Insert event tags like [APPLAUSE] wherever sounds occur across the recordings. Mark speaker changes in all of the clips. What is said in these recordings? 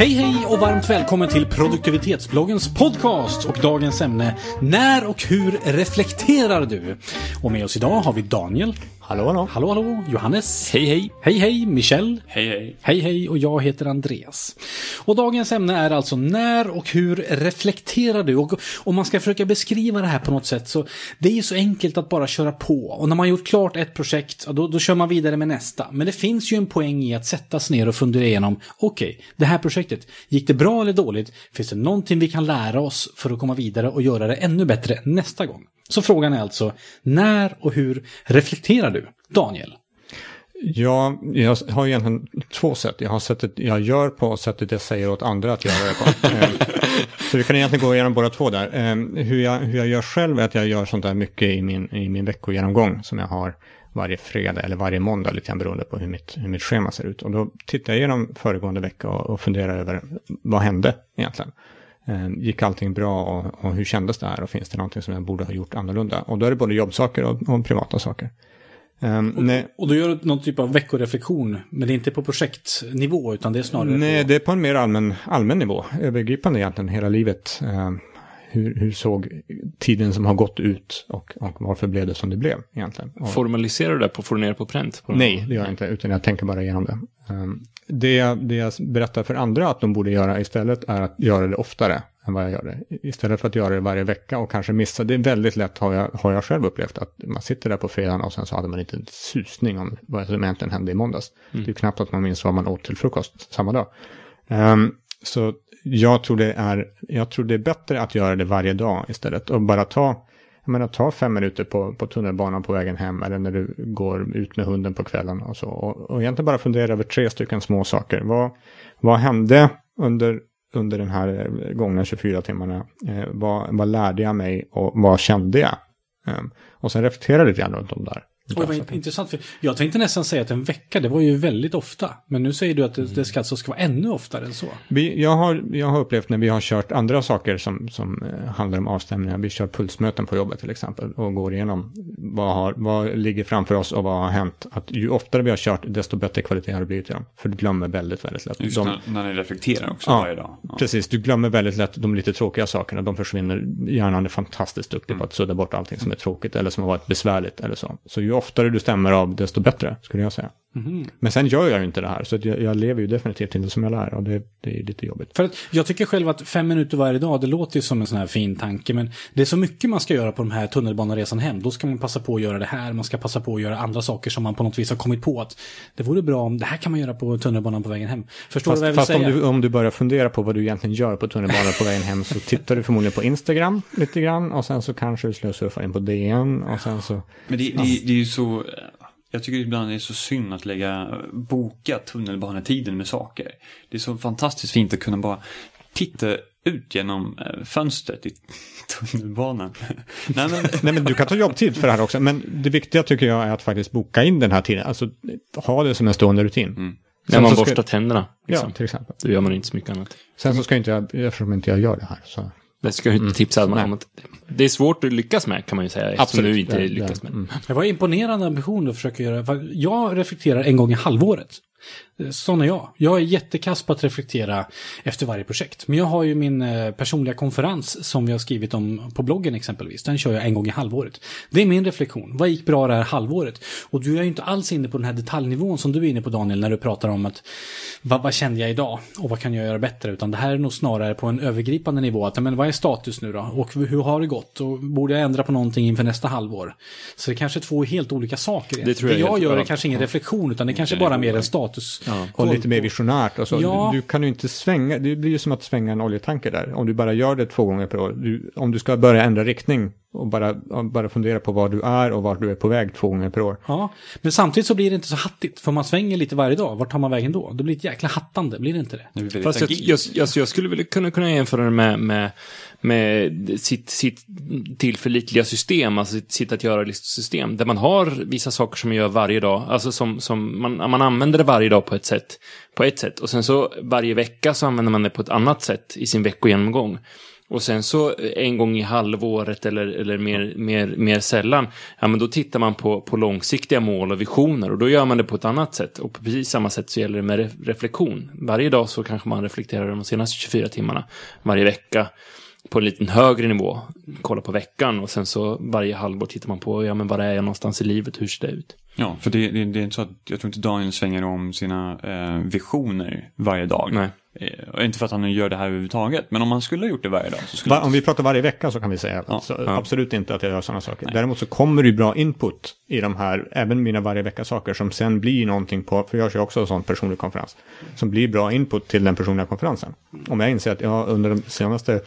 Speaker 1: Hej hej och varmt välkommen till produktivitetsbloggens podcast och dagens ämne När och hur reflekterar du? Och med oss idag har vi Daniel.
Speaker 2: Hallå, hallå.
Speaker 1: Hallå hallå, Johannes.
Speaker 3: Hej hej!
Speaker 1: Hej hej, Michelle.
Speaker 3: Hej hej!
Speaker 1: Hej hej och jag heter Andreas. Och dagens ämne är alltså när och hur reflekterar du? Och om man ska försöka beskriva det här på något sätt så det är ju så enkelt att bara köra på. Och när man gjort klart ett projekt, då, då kör man vidare med nästa. Men det finns ju en poäng i att sätta sig ner och fundera igenom, okej, okay, det här projektet, gick det bra eller dåligt? Finns det någonting vi kan lära oss för att komma vidare och göra det ännu bättre nästa gång? Så frågan är alltså, när och hur reflekterar du? Daniel?
Speaker 2: Ja, jag har egentligen två sätt. Jag har sättet jag gör på och sättet jag säger åt andra att göra det på. [LAUGHS] Ehm, så vi kan egentligen gå igenom båda två där. Ehm, hur jag, hur jag gör själv är att jag gör sånt där mycket i min, i min veckogenomgång som jag har varje fredag eller varje måndag, lite grann beroende på hur mitt, hur mitt schema ser ut. Och då tittar jag igenom föregående vecka och, och funderar över vad hände egentligen. Ehm, gick allting bra och, och, hur kändes det här och finns det någonting som jag borde ha gjort annorlunda? Och då är det både jobbsaker och, och privata saker.
Speaker 1: Um, och, nej, och då gör du någon typ av veckoreflektion, men det är inte på projektnivå, utan det är snarare
Speaker 2: Nej,
Speaker 1: på...
Speaker 2: det är på en mer allmän, allmän nivå, övergripande egentligen, hela livet. Uh, hur, hur såg tiden som har gått ut och, och varför blev det som det blev egentligen? Och,
Speaker 3: Formaliserar du det på, får du ner på pränt? På
Speaker 2: nej, det gör jag inte, utan jag tänker bara igenom det. Um, det, det jag berättar för andra att de borde göra istället är att göra det oftare än vad jag gör det. Istället för att göra det varje vecka och kanske missa. Det är väldigt lätt har jag, har jag själv upplevt att man sitter där på fredagen och sen så hade man inte en susning om vad som egentligen hände i måndags. Mm. Det är knappt att man minns vad man åt till frukost samma dag. Um, så jag tror, det är, jag tror det är bättre att göra det varje dag istället och bara ta jag menar, ta fem minuter på, på tunnelbanan på vägen hem eller när du går ut med hunden på kvällen och så. Och, och egentligen bara fundera över tre stycken små saker. Vad, vad hände under under den här eh, gångna 24 timmarna. Eh, vad, vad lärde jag mig och vad kände jag? Eh, och sen reflektera lite grann runt om där.
Speaker 1: Oj, vad intressant. För jag tänkte nästan säga att en vecka, det var ju väldigt ofta. Men nu säger du att det, det ska, alltså ska vara ännu oftare än så.
Speaker 2: Vi, jag, har, jag har upplevt när vi har kört andra saker som, som eh, handlar om avstämningar. Vi kör pulsmöten på jobbet till exempel. Och går igenom vad, har, vad ligger framför oss och vad har hänt. Att ju oftare vi har kört, desto bättre kvalitet har det blivit i dem. För du glömmer väldigt, väldigt lätt.
Speaker 3: Just de, när, när ni reflekterar också ja, varje dag.
Speaker 2: Ja. Precis, du glömmer väldigt lätt de lite tråkiga sakerna. De försvinner. Hjärnan är fantastiskt duktig mm. på att sudda bort allting som är tråkigt eller som har varit besvärligt eller så. Så ju oftare du stämmer av, desto bättre, skulle jag säga. Mm. Men sen gör jag ju inte det här, så jag, jag, lever ju definitivt inte som jag lär och det, det är lite jobbigt.
Speaker 1: För att jag tycker själv att fem minuter varje dag, det låter ju som en sån här fin tanke, men det är så mycket man ska göra på de här tunnelbaneresan hem. Då ska man passa på att göra det här, man ska passa på att göra andra saker som man på något vis har kommit på att det vore bra om det här kan man göra på tunnelbanan på vägen hem. Förstår
Speaker 2: fast,
Speaker 1: du vad jag
Speaker 2: vill fast
Speaker 1: säga?
Speaker 2: Om du, om du börjar fundera på vad du egentligen gör på tunnelbanan på vägen hem så tittar du förmodligen på Instagram lite grann och sen så kanske du slösurfar in på DN och sen så...
Speaker 3: Men det, det, det är ju så jag tycker ibland det är så synd att lägga, boka tunnelbanetiden med saker. Det är så fantastiskt fint att kunna bara titta ut genom eh, fönstret i [LAUGHS] tunnelbanan. [LAUGHS]
Speaker 2: Nej, men... Nej, men du kan ta jobbtid för det här också. Men det viktiga tycker jag är att faktiskt boka in den här tiden. Alltså ha det som en stående rutin. Mm.
Speaker 3: När man borstar ska... tänderna.
Speaker 2: Liksom. Ja, till exempel.
Speaker 3: Då gör man inte så mycket annat.
Speaker 2: Sen så ska inte jag, eftersom inte jag gör det här, så
Speaker 3: det ska inte mm. tipsa om. Mm. Det är svårt att lyckas med kan man ju säga. Absolut. du inte det, lyckas med. Mm.
Speaker 1: Det var imponerande ambition att försöka göra. Jag reflekterar en gång i halvåret. Sån är jag. Jag är jättekass på att reflektera efter varje projekt. Men jag har ju min eh, personliga konferens som vi har skrivit om på bloggen exempelvis. Den kör jag en gång i halvåret. Det är min reflektion. Vad gick bra det här halvåret? Och du är ju inte alls inne på den här detaljnivån som du är inne på Daniel när du pratar om att vad, vad kände jag idag och vad kan jag göra bättre? Utan det här är nog snarare på en övergripande nivå. Att, men vad är status nu då? Och hur har det gått? Och borde jag ändra på någonting inför nästa halvår? Så det är kanske två helt olika saker. Det, tror jag det jag gör är kanske ingen reflektion utan det är kanske bara mer en status.
Speaker 2: Ja. Och lite mer visionärt och så. Ja. Du, du, kan ju inte svänga, det blir ju som att svänga en oljetanker där. Om du bara gör det två gånger per år. Du, om du ska börja ändra riktning och bara, bara fundera på var du är och vart du är på väg två gånger per år.
Speaker 1: Ja, men samtidigt så blir det inte så hattigt. För man svänger lite varje dag. Vart tar man vägen då? Det blir ett jäkla hattande, blir det inte det?
Speaker 3: det Fast jag, jag, jag, jag, skulle väl kunna, kunna jämföra det med, med, med sitt, sitt tillförlitliga system, alltså sitt, sitt att göra-system. Där man har vissa saker som man gör varje dag. Alltså som, som man, man använder det varje dag på ett sätt. På ett sätt. Och sen så varje vecka så använder man det på ett annat sätt i sin veckogenomgång. Och sen så eh, en gång i halvåret eller, eller mer, mer, mer sällan, ja men då tittar man på, på långsiktiga mål och visioner och då gör man det på ett annat sätt. Och på precis samma sätt så gäller det med reflektion. Varje dag så kanske man reflekterar de senaste 24 timmarna. Varje vecka på en liten högre nivå. Kolla på veckan och sen så varje halvår tittar man på, ja men var är jag någonstans i livet, hur ser det ut?
Speaker 4: Ja, för det, det, det är inte så att, jag tror inte Daniel svänger om sina eh, visioner varje dag.
Speaker 3: Nej.
Speaker 4: Eh, inte för att han gör det här överhuvudtaget, men om han skulle ha gjort det varje dag. Så skulle
Speaker 2: Va, om vi pratar varje vecka så kan vi säga
Speaker 4: Ja,
Speaker 2: så,
Speaker 3: ja.
Speaker 2: absolut inte att jag gör sådana saker. Däremot så kommer det ju bra input i de här, även mina varje vecka-saker som sen blir någonting på, för jag kör också en sån personlig konferens, som blir bra input till den personliga konferensen. Om jag inser att jag under de senaste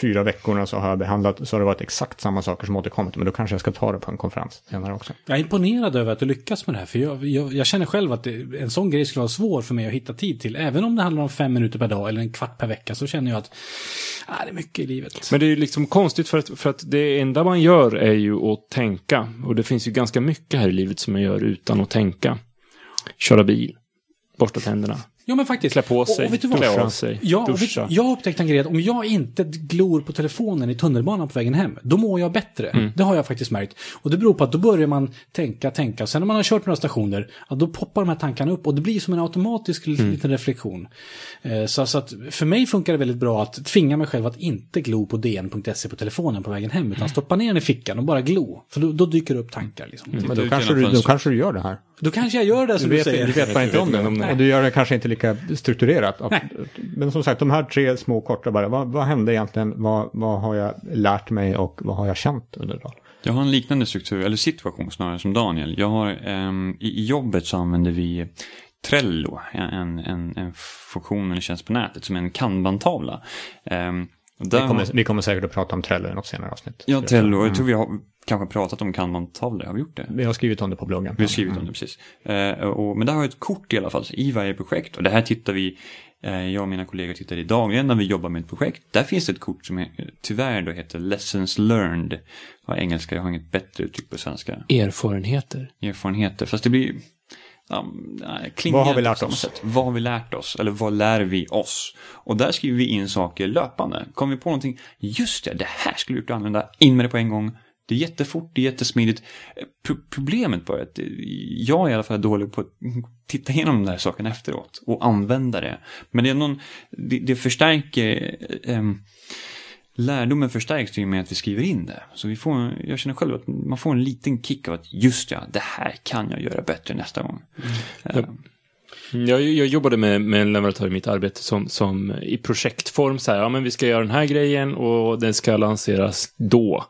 Speaker 2: fyra veckorna så har jag behandlat, så har det varit exakt samma saker som återkommit, men då kanske jag ska ta det på en konferens senare också.
Speaker 1: Jag är imponerad över att du lyckas med det här, för jag, jag, jag känner själv att det, en sån grej skulle vara svår för mig att hitta tid till. Även om det handlar om fem minuter per dag eller en kvart per vecka så känner jag att ah, det är mycket i livet.
Speaker 3: Men det är ju liksom konstigt för att, för att det enda man gör är ju att tänka. Och det finns ju ganska mycket här i livet som man gör utan att tänka. Köra bil, borsta tänderna,
Speaker 1: Ja men faktiskt.
Speaker 3: klä på sig,
Speaker 1: och, och vet du vad?
Speaker 3: klä av sig,
Speaker 1: Ja, och vet,
Speaker 3: duscha.
Speaker 1: jag har upptäckt en grej att om jag inte glor på telefonen i tunnelbanan på vägen hem, då mår jag bättre.
Speaker 3: Mm.
Speaker 1: Det har jag faktiskt märkt. Och det beror på att då börjar man tänka, tänka. Sen när man har kört några stationer, ja, då poppar de här tankarna upp och det blir som en automatisk
Speaker 3: Mm.
Speaker 1: liten reflektion. Eh, så, så att för mig funkar det väldigt bra att tvinga mig själv att inte glo på dn.se på telefonen på vägen hem,
Speaker 3: Mm.
Speaker 1: utan stoppa ner den i fickan och bara glo. För då, då dyker det upp tankar. Liksom.
Speaker 2: Men
Speaker 4: Titta
Speaker 2: då kanske, du, då kanske du gör det här.
Speaker 1: Då kanske jag gör det som
Speaker 2: Du
Speaker 1: du,
Speaker 2: vet,
Speaker 1: säger.
Speaker 2: du vet bara inte om det.
Speaker 3: Inte om det.
Speaker 2: Och du gör det kanske inte lika strukturerat.
Speaker 1: Nej.
Speaker 2: Men som sagt, de här tre små korta bara, vad, vad hände egentligen? Vad, vad har jag lärt mig och vad har jag känt under dagen?
Speaker 4: Jag har en liknande struktur, eller situation snarare, som Daniel. Jag har, ehm, i, I jobbet så använder vi Trello, en, en, en funktion eller tjänst på nätet som är en kanban-tavla. Och
Speaker 2: Vi
Speaker 4: där
Speaker 2: kommer, vi kommer säkert att prata om Trello i något senare avsnitt.
Speaker 4: Ja, Trello. Jag tror vi har kanske pratat om kanban-tavlor. Har vi gjort det?
Speaker 2: Vi har skrivit om det på bloggen.
Speaker 4: Vi har skrivit om det precis. Eh, och, men där har jag ett kort i alla fall i varje projekt. Och det här tittar vi, eh, jag och mina kollegor tittar i dagligen när vi jobbar med ett projekt. Där finns det ett kort som är, tyvärr då heter Lessons Learned. På engelska, jag har inget bättre uttryck på svenska.
Speaker 3: Erfarenheter.
Speaker 4: Erfarenheter, fast det blir... Klingar
Speaker 2: Vad har vi lärt oss?
Speaker 4: Sätt. Vad har vi lärt oss? Eller vad lär vi oss? Och där skriver vi in saker löpande. Kommer vi på någonting, just det, det här skulle vi gjort använda, in med det på en gång. Det är jättefort, det är jättesmidigt. Pro- problemet bara är att eh, jag är i alla fall dålig på att titta igenom de där sakerna efteråt och använda det. Men det är någon, det, det förstärker, ehm, lärdomen förstärks ju med att vi skriver in det. Så vi får, jag känner själv att man får en liten kick av att just ja, det här kan jag göra bättre nästa gång. Eh,
Speaker 3: Mm, Jag, jag jobbade med, med en leverantör i mitt arbete som, som i projektform så här, ja men vi ska göra den här grejen och den ska lanseras då.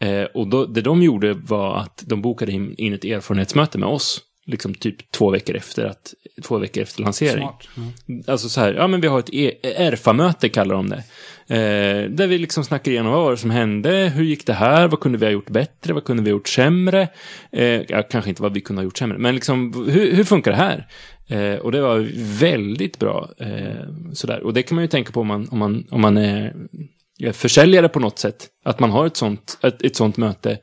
Speaker 3: Eh, och då, det de gjorde var att de bokade in, ett erfarenhetsmöte med oss, liksom typ två veckor efter, att, två veckor efter lansering.
Speaker 1: Mm.
Speaker 3: Alltså så här, ja men vi har ett E- ERFA-möte kallar de det. Eh, där vi liksom snackar igenom vad var det som hände, hur gick det här, vad kunde vi ha gjort bättre, vad kunde vi ha gjort sämre. Eh, kanske inte vad vi kunde ha gjort sämre, men liksom hur, hur funkar det här? Eh, och det var väldigt bra. Eh, sådär. Och det kan man ju tänka på om man, om man, om man är försäljare på något sätt. Att man har ett sånt, ett, ett sånt möte.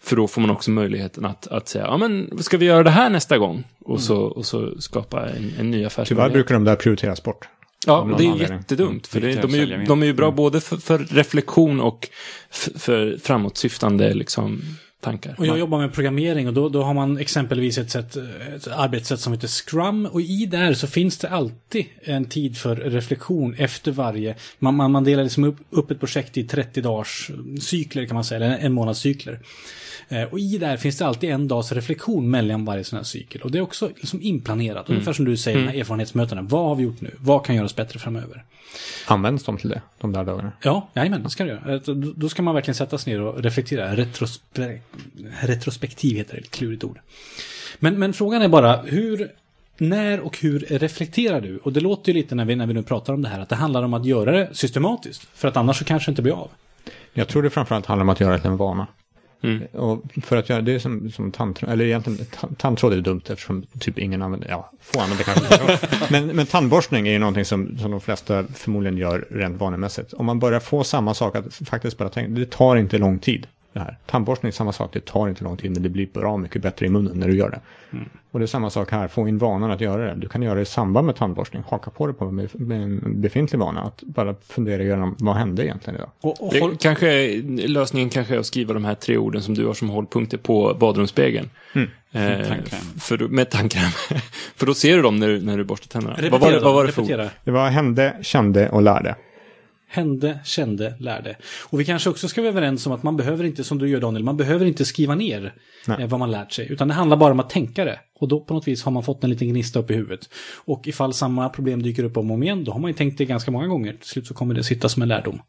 Speaker 3: För då får man också möjligheten att, att säga, ja men ska vi göra det här nästa gång? Och, så, och så skapa en, en ny
Speaker 2: Tyvärr
Speaker 3: affärsmöjlighet.
Speaker 2: brukar de där prioriteras bort.
Speaker 3: Ja, det är
Speaker 2: anledning.
Speaker 3: jättedumt. För det,
Speaker 4: Viktigt
Speaker 3: de, är ju, de är ju bra både för, för reflektion och för framåtsyftande liksom, tankar.
Speaker 1: Och jag jobbar med programmering och då, då har man exempelvis ett, sätt, ett arbetssätt som heter Scrum. Och i där så finns det alltid en tid för reflektion efter varje. Man, man, man delar liksom upp, upp ett projekt i 30 dagars cykler kan man säga, eller en månads cykler. Eh, och i där finns det alltid en dags reflektion mellan varje sån här cykel. Och det är också liksom inplanerat. Ungefär som du säger, här erfarenhetsmötena. Vad har vi gjort nu? Vad kan göras bättre framöver?
Speaker 2: Används de till det, de där dagarna?
Speaker 1: Ja, jajamän, det ska det göra. Eh, Då, ska man verkligen sätta sig ner och reflektera. Retrospe retrospektiv heter det, ett klurigt ord. Men, men frågan är bara, hur, när och hur reflekterar du? Och det låter ju lite när vi, när vi nu pratar om det här, att det handlar om att göra det systematiskt. För att annars så kanske det inte blir av.
Speaker 2: Jag tror det framförallt handlar om att göra det till en vana.
Speaker 3: Mm.
Speaker 2: Och för att göra det är som, som tandtråd, eller egentligen ta- tandtråd är dumt eftersom typ ingen använder, ja, få använder kanske. [LAUGHS] men, men tandborstning är ju någonting som, som de flesta förmodligen gör rent vanemässigt. Om man börjar få samma sak att faktiskt bara tänka, det tar inte lång tid. Det här. Tandborstning är samma sak, det tar inte lång tid men det blir bra mycket bättre i munnen när du gör det.
Speaker 3: Mm.
Speaker 2: Och det är samma sak här, få in vanan att göra det. Du kan göra det i samband med tandborstning, haka på det på med, med en befintlig vana. Att bara fundera igenom, vad hände egentligen idag?
Speaker 1: Och, och
Speaker 3: Det
Speaker 1: håll,
Speaker 3: kanske, lösningen kanske är att skriva de här tre orden som du har som hållpunkter på badrumsspegeln.
Speaker 2: Mm.
Speaker 3: Eh,
Speaker 4: tandkräm.
Speaker 3: för, då- med tandkräm. [LAUGHS] för då ser du dem när, du- när du borstar tänderna.
Speaker 1: repetera
Speaker 3: Vad var, det- vad var det för ord?
Speaker 2: Det var hände, kände och lärde.
Speaker 1: Hände, kände, lärde. Och vi kanske också ska vara överens om att man behöver inte, som du gör Daniel, man behöver inte skriva ner
Speaker 2: Nej.
Speaker 1: eh, vad man lärt sig. Utan det handlar bara om att tänka det. Och då på något vis har man fått en liten gnista upp i huvudet. Och ifall samma problem dyker upp om och om igen, då har man ju tänkt det ganska många gånger. Till slut så kommer det sitta som en lärdom.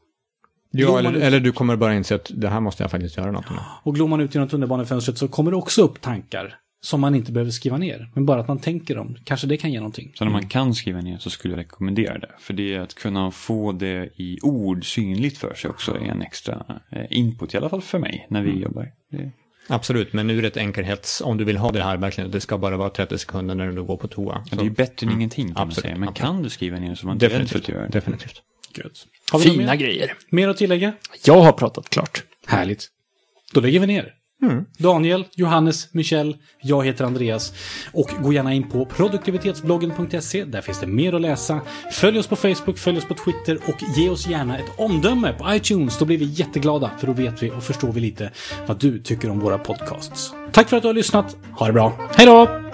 Speaker 2: Ja, eller,
Speaker 1: ut-
Speaker 2: eller du kommer bara inse att det här måste jag faktiskt göra något med.
Speaker 1: Och glor man ut genom tunnelbanefönstret så kommer det också upp tankar som man inte behöver skriva ner. Men bara att man tänker dem. Kanske det kan ge någonting.
Speaker 4: Så när man kan skriva ner så skulle jag rekommendera det. För det är att kunna få det i ord synligt för sig också är en extra eh, input, i alla fall för mig, när vi jobbar. Det,
Speaker 2: Absolut, men ur ett enkelhets, om du vill ha det här verkligen, det ska bara vara 30 sekunder när du går på toa.
Speaker 4: ja, det är ju bättre än ingenting kan man
Speaker 2: Absolut,
Speaker 4: säga. Men
Speaker 2: absolut.
Speaker 4: kan du skriva ner så var inte rädd för att
Speaker 2: Definitivt,
Speaker 4: göra det.
Speaker 2: definitivt.
Speaker 1: Gött. Har vi
Speaker 3: Fina
Speaker 1: mer?
Speaker 3: grejer.
Speaker 1: mer att tillägga?
Speaker 3: Jag har pratat klart.
Speaker 1: Härligt. Då lägger vi ner.
Speaker 2: Mm.
Speaker 1: Daniel, Johannes, Michel, jag heter Andreas. Och gå gärna in på produktivitetsbloggen.se. Där finns det mer att läsa. Följ oss på Facebook, följ oss på Twitter och ge oss gärna ett omdöme på iTunes. Då blir vi jätteglada, för då vet vi och förstår vi lite vad du tycker om våra podcasts. Tack för att du har lyssnat. Ha det bra. Hej då!